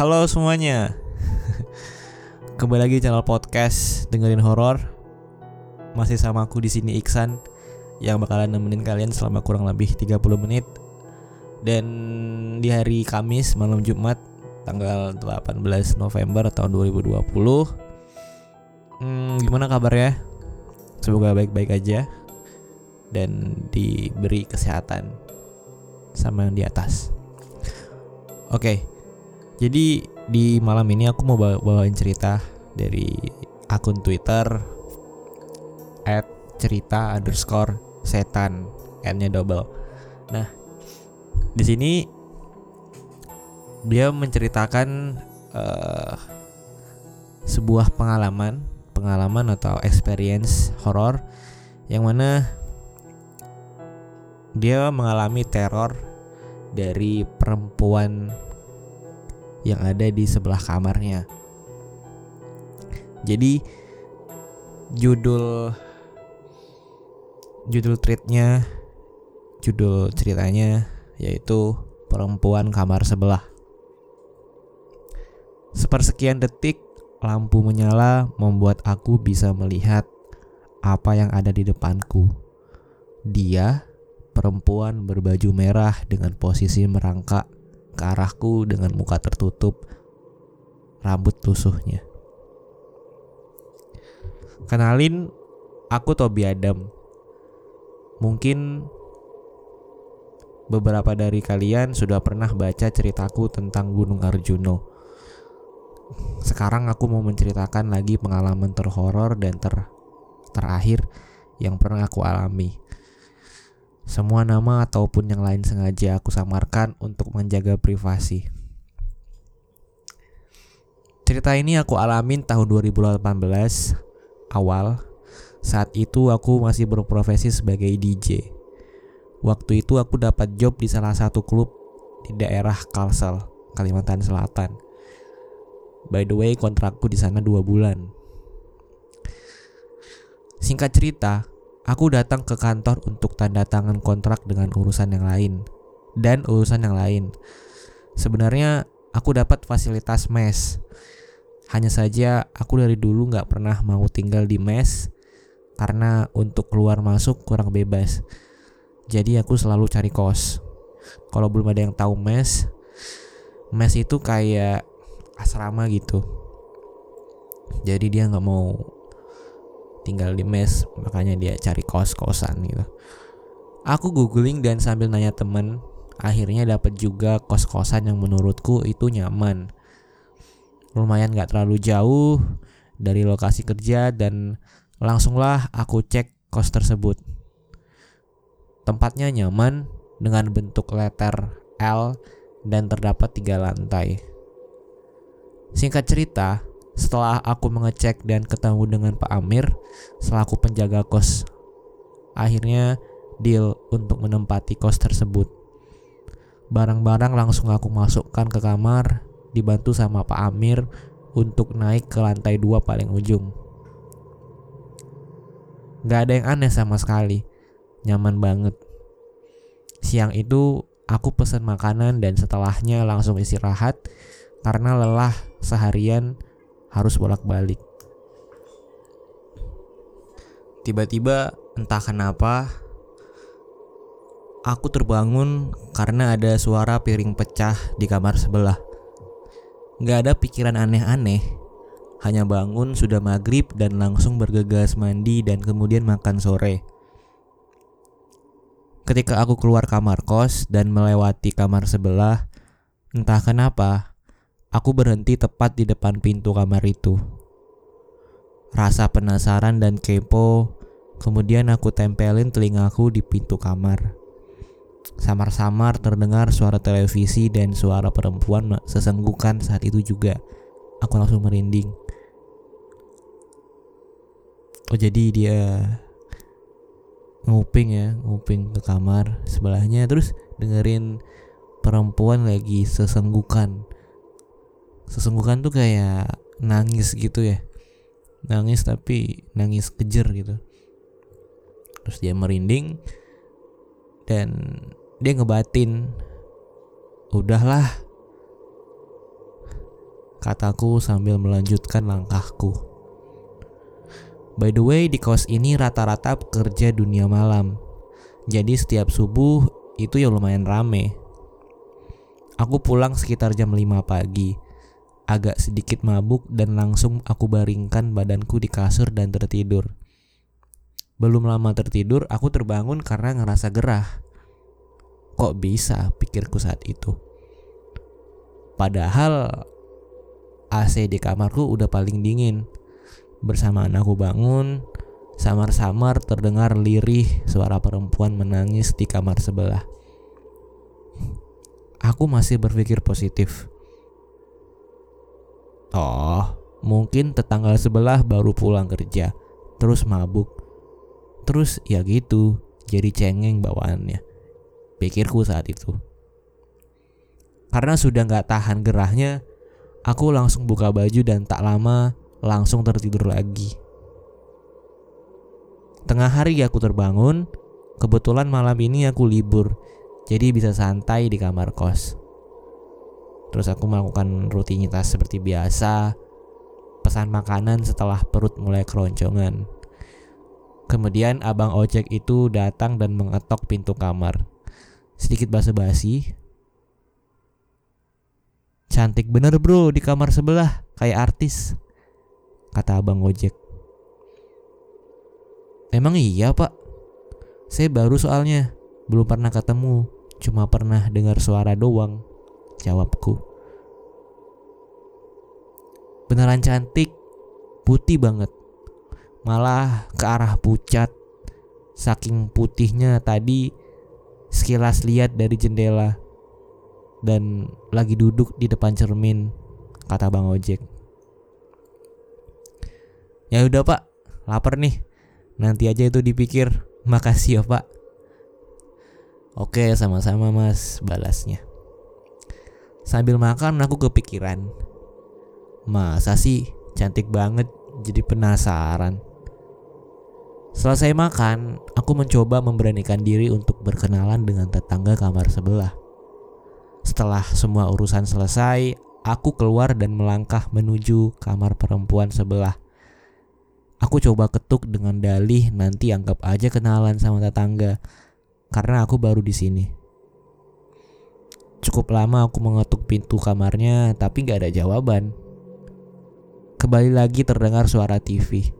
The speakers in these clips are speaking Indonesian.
Halo semuanya. Kembali lagi channel podcast dengerin horor. Masih sama aku di sini Iksan yang bakalan nemenin kalian selama kurang lebih 30 menit. Dan di hari Kamis malam Jumat tanggal 18 November tahun 2020. Hmm, gimana kabarnya? Semoga baik-baik aja dan diberi kesehatan sama yang di atas. Oke, jadi di malam ini aku mau bawa bawain cerita dari akun Twitter at cerita underscore setan n-nya double. Nah, di sini dia menceritakan uh, sebuah pengalaman, pengalaman atau experience horor yang mana dia mengalami teror dari perempuan yang ada di sebelah kamarnya. Jadi judul judul tweetnya judul ceritanya yaitu perempuan kamar sebelah. Sepersekian detik lampu menyala membuat aku bisa melihat apa yang ada di depanku. Dia perempuan berbaju merah dengan posisi merangkak ke arahku dengan muka tertutup, rambut lusuhnya. Kenalin, aku Tobi Adam. Mungkin beberapa dari kalian sudah pernah baca ceritaku tentang Gunung Arjuno. Sekarang aku mau menceritakan lagi pengalaman terhoror dan ter terakhir yang pernah aku alami. Semua nama ataupun yang lain sengaja aku samarkan untuk menjaga privasi. Cerita ini aku alamin tahun 2018 awal. Saat itu aku masih berprofesi sebagai DJ. Waktu itu aku dapat job di salah satu klub di daerah Kalsel, Kalimantan Selatan. By the way, kontrakku di sana dua bulan. Singkat cerita, Aku datang ke kantor untuk tanda tangan kontrak dengan urusan yang lain dan urusan yang lain. Sebenarnya aku dapat fasilitas mes. Hanya saja aku dari dulu nggak pernah mau tinggal di mes karena untuk keluar masuk kurang bebas. Jadi aku selalu cari kos. Kalau belum ada yang tahu mes, mes itu kayak asrama gitu. Jadi dia nggak mau tinggal di mes makanya dia cari kos-kosan gitu. Aku googling dan sambil nanya temen akhirnya dapat juga kos-kosan yang menurutku itu nyaman. Lumayan gak terlalu jauh dari lokasi kerja dan langsunglah aku cek kos tersebut. Tempatnya nyaman dengan bentuk letter L dan terdapat tiga lantai. Singkat cerita setelah aku mengecek dan ketemu dengan Pak Amir selaku penjaga kos, akhirnya deal untuk menempati kos tersebut. Barang-barang langsung aku masukkan ke kamar, dibantu sama Pak Amir untuk naik ke lantai dua paling ujung. Gak ada yang aneh sama sekali, nyaman banget. Siang itu aku pesan makanan dan setelahnya langsung istirahat karena lelah seharian harus bolak-balik. Tiba-tiba entah kenapa aku terbangun karena ada suara piring pecah di kamar sebelah. Gak ada pikiran aneh-aneh, hanya bangun sudah maghrib dan langsung bergegas mandi dan kemudian makan sore. Ketika aku keluar kamar kos dan melewati kamar sebelah, entah kenapa Aku berhenti tepat di depan pintu kamar itu. Rasa penasaran dan kepo, kemudian aku tempelin telingaku di pintu kamar. Samar-samar terdengar suara televisi dan suara perempuan sesenggukan saat itu juga. Aku langsung merinding. Oh jadi dia nguping ya, nguping ke kamar sebelahnya terus dengerin perempuan lagi sesenggukan sesungguhnya tuh kayak nangis gitu ya nangis tapi nangis kejer gitu terus dia merinding dan dia ngebatin udahlah kataku sambil melanjutkan langkahku. By the way, di kos ini rata-rata pekerja dunia malam. Jadi setiap subuh itu ya lumayan rame. Aku pulang sekitar jam 5 pagi. Agak sedikit mabuk dan langsung aku baringkan badanku di kasur dan tertidur. Belum lama tertidur, aku terbangun karena ngerasa gerah. Kok bisa, pikirku saat itu. Padahal AC di kamarku udah paling dingin. Bersamaan aku bangun, samar-samar terdengar lirih suara perempuan menangis di kamar sebelah. Aku masih berpikir positif. Oh, mungkin tetangga sebelah baru pulang kerja, terus mabuk. Terus ya gitu, jadi cengeng bawaannya. Pikirku saat itu. Karena sudah gak tahan gerahnya, Aku langsung buka baju dan tak lama langsung tertidur lagi. Tengah hari aku terbangun, kebetulan malam ini aku libur, jadi bisa santai di kamar kos. Terus aku melakukan rutinitas seperti biasa, pesan makanan setelah perut mulai keroncongan. Kemudian abang ojek itu datang dan mengetok pintu kamar. Sedikit basa-basi, Cantik bener bro di kamar sebelah, kayak artis. Kata abang ojek. Emang iya pak? Saya baru soalnya, belum pernah ketemu, cuma pernah dengar suara doang. Jawabku. Beneran cantik, putih banget. Malah ke arah pucat. Saking putihnya tadi sekilas lihat dari jendela dan lagi duduk di depan cermin, kata Bang Ojek. Ya udah Pak, lapar nih. Nanti aja itu dipikir. Makasih ya Pak. Oke, sama-sama Mas, balasnya. Sambil makan aku kepikiran. Masa sih cantik banget jadi penasaran. Selesai makan, aku mencoba memberanikan diri untuk berkenalan dengan tetangga kamar sebelah. Setelah semua urusan selesai, aku keluar dan melangkah menuju kamar perempuan sebelah. Aku coba ketuk dengan dalih nanti anggap aja kenalan sama tetangga karena aku baru di sini. Cukup lama aku mengetuk pintu kamarnya tapi gak ada jawaban. Kembali lagi terdengar suara TV.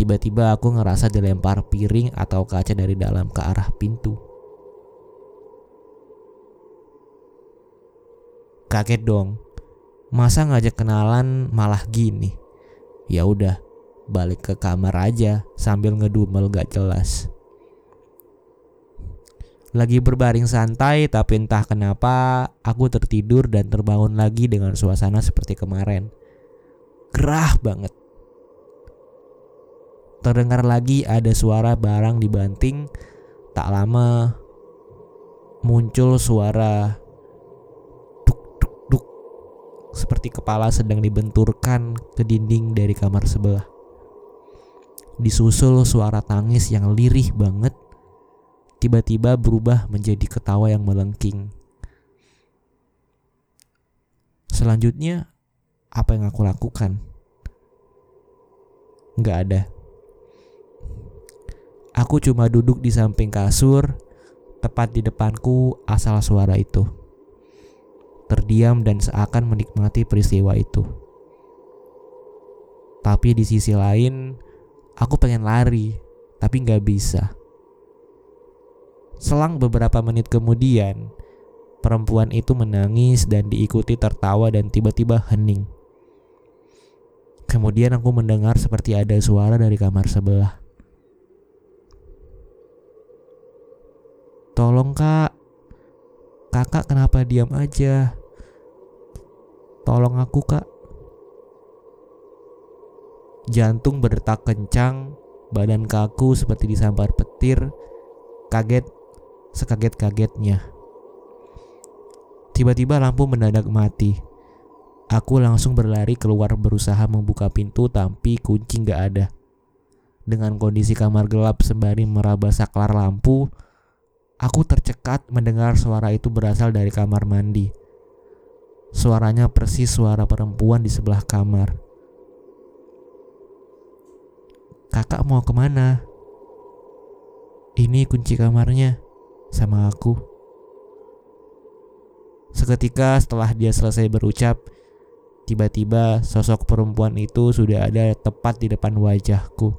Tiba-tiba aku ngerasa dilempar piring atau kaca dari dalam ke arah pintu. Kaget dong. Masa ngajak kenalan malah gini? Ya udah, balik ke kamar aja sambil ngedumel gak jelas. Lagi berbaring santai tapi entah kenapa aku tertidur dan terbangun lagi dengan suasana seperti kemarin. Gerah banget. Terdengar lagi ada suara barang dibanting. Tak lama muncul suara seperti kepala sedang dibenturkan ke dinding dari kamar sebelah. Disusul suara tangis yang lirih banget, tiba-tiba berubah menjadi ketawa yang melengking. Selanjutnya, apa yang aku lakukan? Nggak ada. Aku cuma duduk di samping kasur, tepat di depanku asal suara itu terdiam dan seakan menikmati peristiwa itu. Tapi di sisi lain, aku pengen lari, tapi nggak bisa. Selang beberapa menit kemudian, perempuan itu menangis dan diikuti tertawa dan tiba-tiba hening. Kemudian aku mendengar seperti ada suara dari kamar sebelah. Tolong kak, kakak kenapa diam aja? Tolong aku kak. Jantung berdetak kencang, badan kaku seperti disambar petir, kaget, sekaget-kagetnya. Tiba-tiba lampu mendadak mati. Aku langsung berlari keluar berusaha membuka pintu tapi kunci gak ada. Dengan kondisi kamar gelap sembari meraba saklar lampu, aku tercekat mendengar suara itu berasal dari kamar mandi. Suaranya persis suara perempuan di sebelah kamar. Kakak mau ke mana? Ini kunci kamarnya sama aku. Seketika setelah dia selesai berucap, tiba-tiba sosok perempuan itu sudah ada tepat di depan wajahku.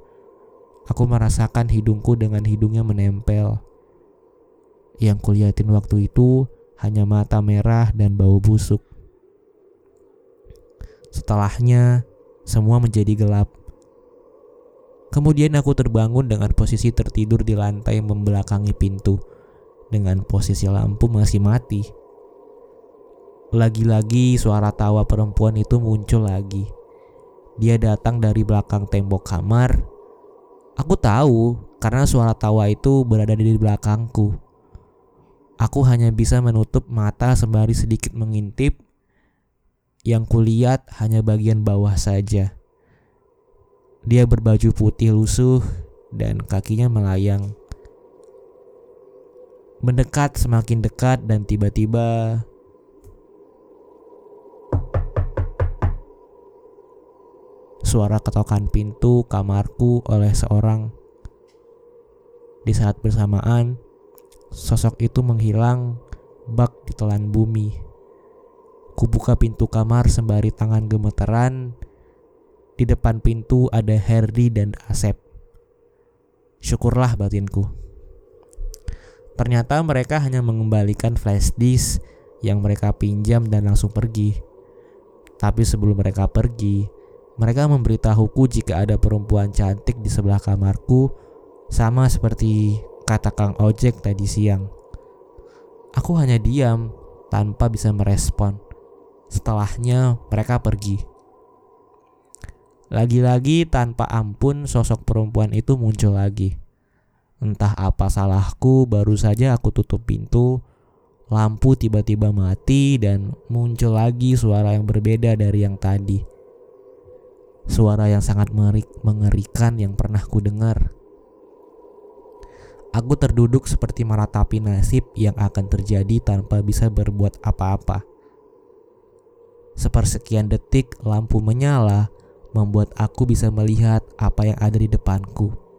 Aku merasakan hidungku dengan hidungnya menempel. Yang kuliatin waktu itu hanya mata merah dan bau busuk. Setelahnya, semua menjadi gelap. Kemudian aku terbangun dengan posisi tertidur di lantai membelakangi pintu, dengan posisi lampu masih mati. Lagi-lagi suara tawa perempuan itu muncul lagi. Dia datang dari belakang tembok kamar. Aku tahu karena suara tawa itu berada di belakangku. Aku hanya bisa menutup mata sembari sedikit mengintip. Yang kulihat hanya bagian bawah saja. Dia berbaju putih lusuh dan kakinya melayang. Mendekat semakin dekat dan tiba-tiba suara ketokan pintu kamarku oleh seorang. Di saat bersamaan, sosok itu menghilang bak di telan bumi. Kubuka pintu kamar sembari tangan gemeteran di depan pintu ada Herdi dan Asep. Syukurlah batinku. Ternyata mereka hanya mengembalikan flash disk yang mereka pinjam dan langsung pergi. Tapi sebelum mereka pergi, mereka memberitahuku jika ada perempuan cantik di sebelah kamarku sama seperti kata Kang Ojek tadi siang. Aku hanya diam tanpa bisa merespon. Setelahnya mereka pergi. Lagi-lagi tanpa ampun sosok perempuan itu muncul lagi. Entah apa salahku, baru saja aku tutup pintu, lampu tiba-tiba mati dan muncul lagi suara yang berbeda dari yang tadi. Suara yang sangat mengerikan yang pernah ku dengar. Aku terduduk seperti meratapi nasib yang akan terjadi tanpa bisa berbuat apa-apa. Sepersekian detik lampu menyala membuat aku bisa melihat apa yang ada di depanku.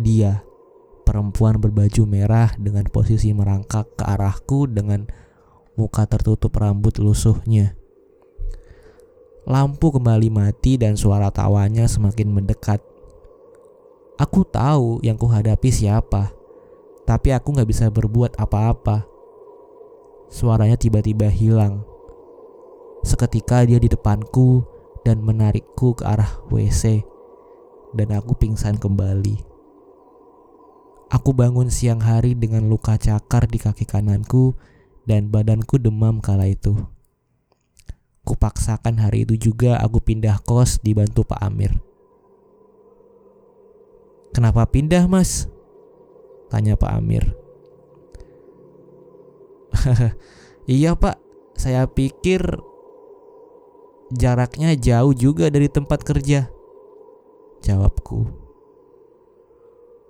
Dia, perempuan berbaju merah dengan posisi merangkak ke arahku dengan muka tertutup rambut lusuhnya. Lampu kembali mati dan suara tawanya semakin mendekat. Aku tahu yang kuhadapi siapa, tapi aku gak bisa berbuat apa-apa. Suaranya tiba-tiba hilang. Seketika dia di depanku dan menarikku ke arah WC dan aku pingsan kembali. Aku bangun siang hari dengan luka cakar di kaki kananku dan badanku demam kala itu. Kupaksakan hari itu juga aku pindah kos dibantu Pak Amir. Kenapa pindah mas? Tanya Pak Amir. iya pak, saya pikir Jaraknya jauh juga dari tempat kerja. Jawabku.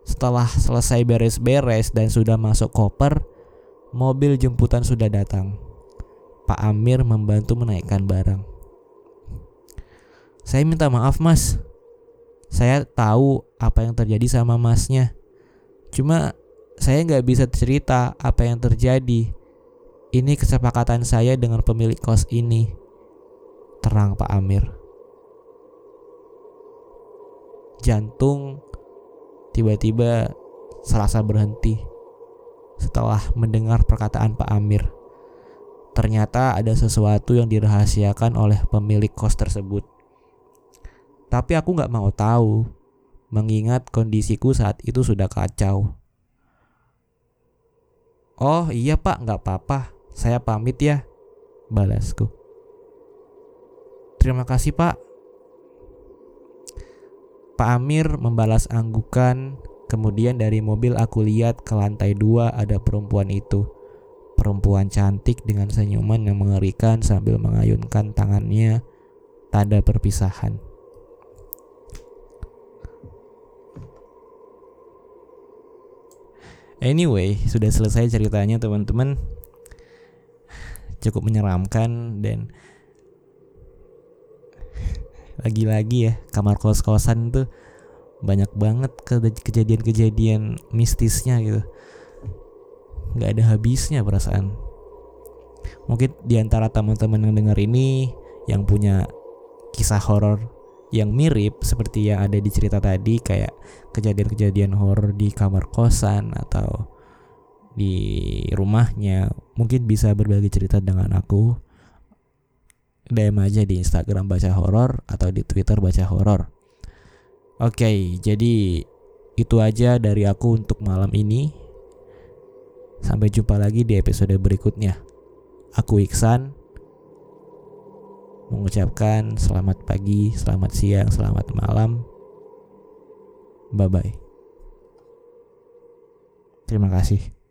Setelah selesai beres-beres dan sudah masuk koper, mobil jemputan sudah datang. Pak Amir membantu menaikkan barang. Saya minta maaf mas. Saya tahu apa yang terjadi sama masnya. Cuma saya nggak bisa cerita apa yang terjadi. Ini kesepakatan saya dengan pemilik kos ini terang Pak Amir. Jantung tiba-tiba serasa berhenti setelah mendengar perkataan Pak Amir. Ternyata ada sesuatu yang dirahasiakan oleh pemilik kos tersebut. Tapi aku nggak mau tahu, mengingat kondisiku saat itu sudah kacau. Oh iya pak, nggak apa-apa. Saya pamit ya, balasku. Terima kasih Pak. Pak Amir membalas anggukan. Kemudian dari mobil aku lihat ke lantai dua ada perempuan itu. Perempuan cantik dengan senyuman yang mengerikan sambil mengayunkan tangannya tanda perpisahan. Anyway, sudah selesai ceritanya teman-teman. cukup menyeramkan dan lagi-lagi ya kamar kos-kosan tuh banyak banget kejadian-kejadian mistisnya gitu. Nggak ada habisnya perasaan. Mungkin di antara teman-teman yang dengar ini yang punya kisah horor yang mirip seperti yang ada di cerita tadi kayak kejadian-kejadian horor di kamar kosan atau di rumahnya mungkin bisa berbagi cerita dengan aku DM aja di Instagram baca horor atau di Twitter baca horor oke jadi itu aja dari aku untuk malam ini sampai jumpa lagi di episode berikutnya aku Iksan mengucapkan selamat pagi, selamat siang, selamat malam. Bye bye. Terima kasih.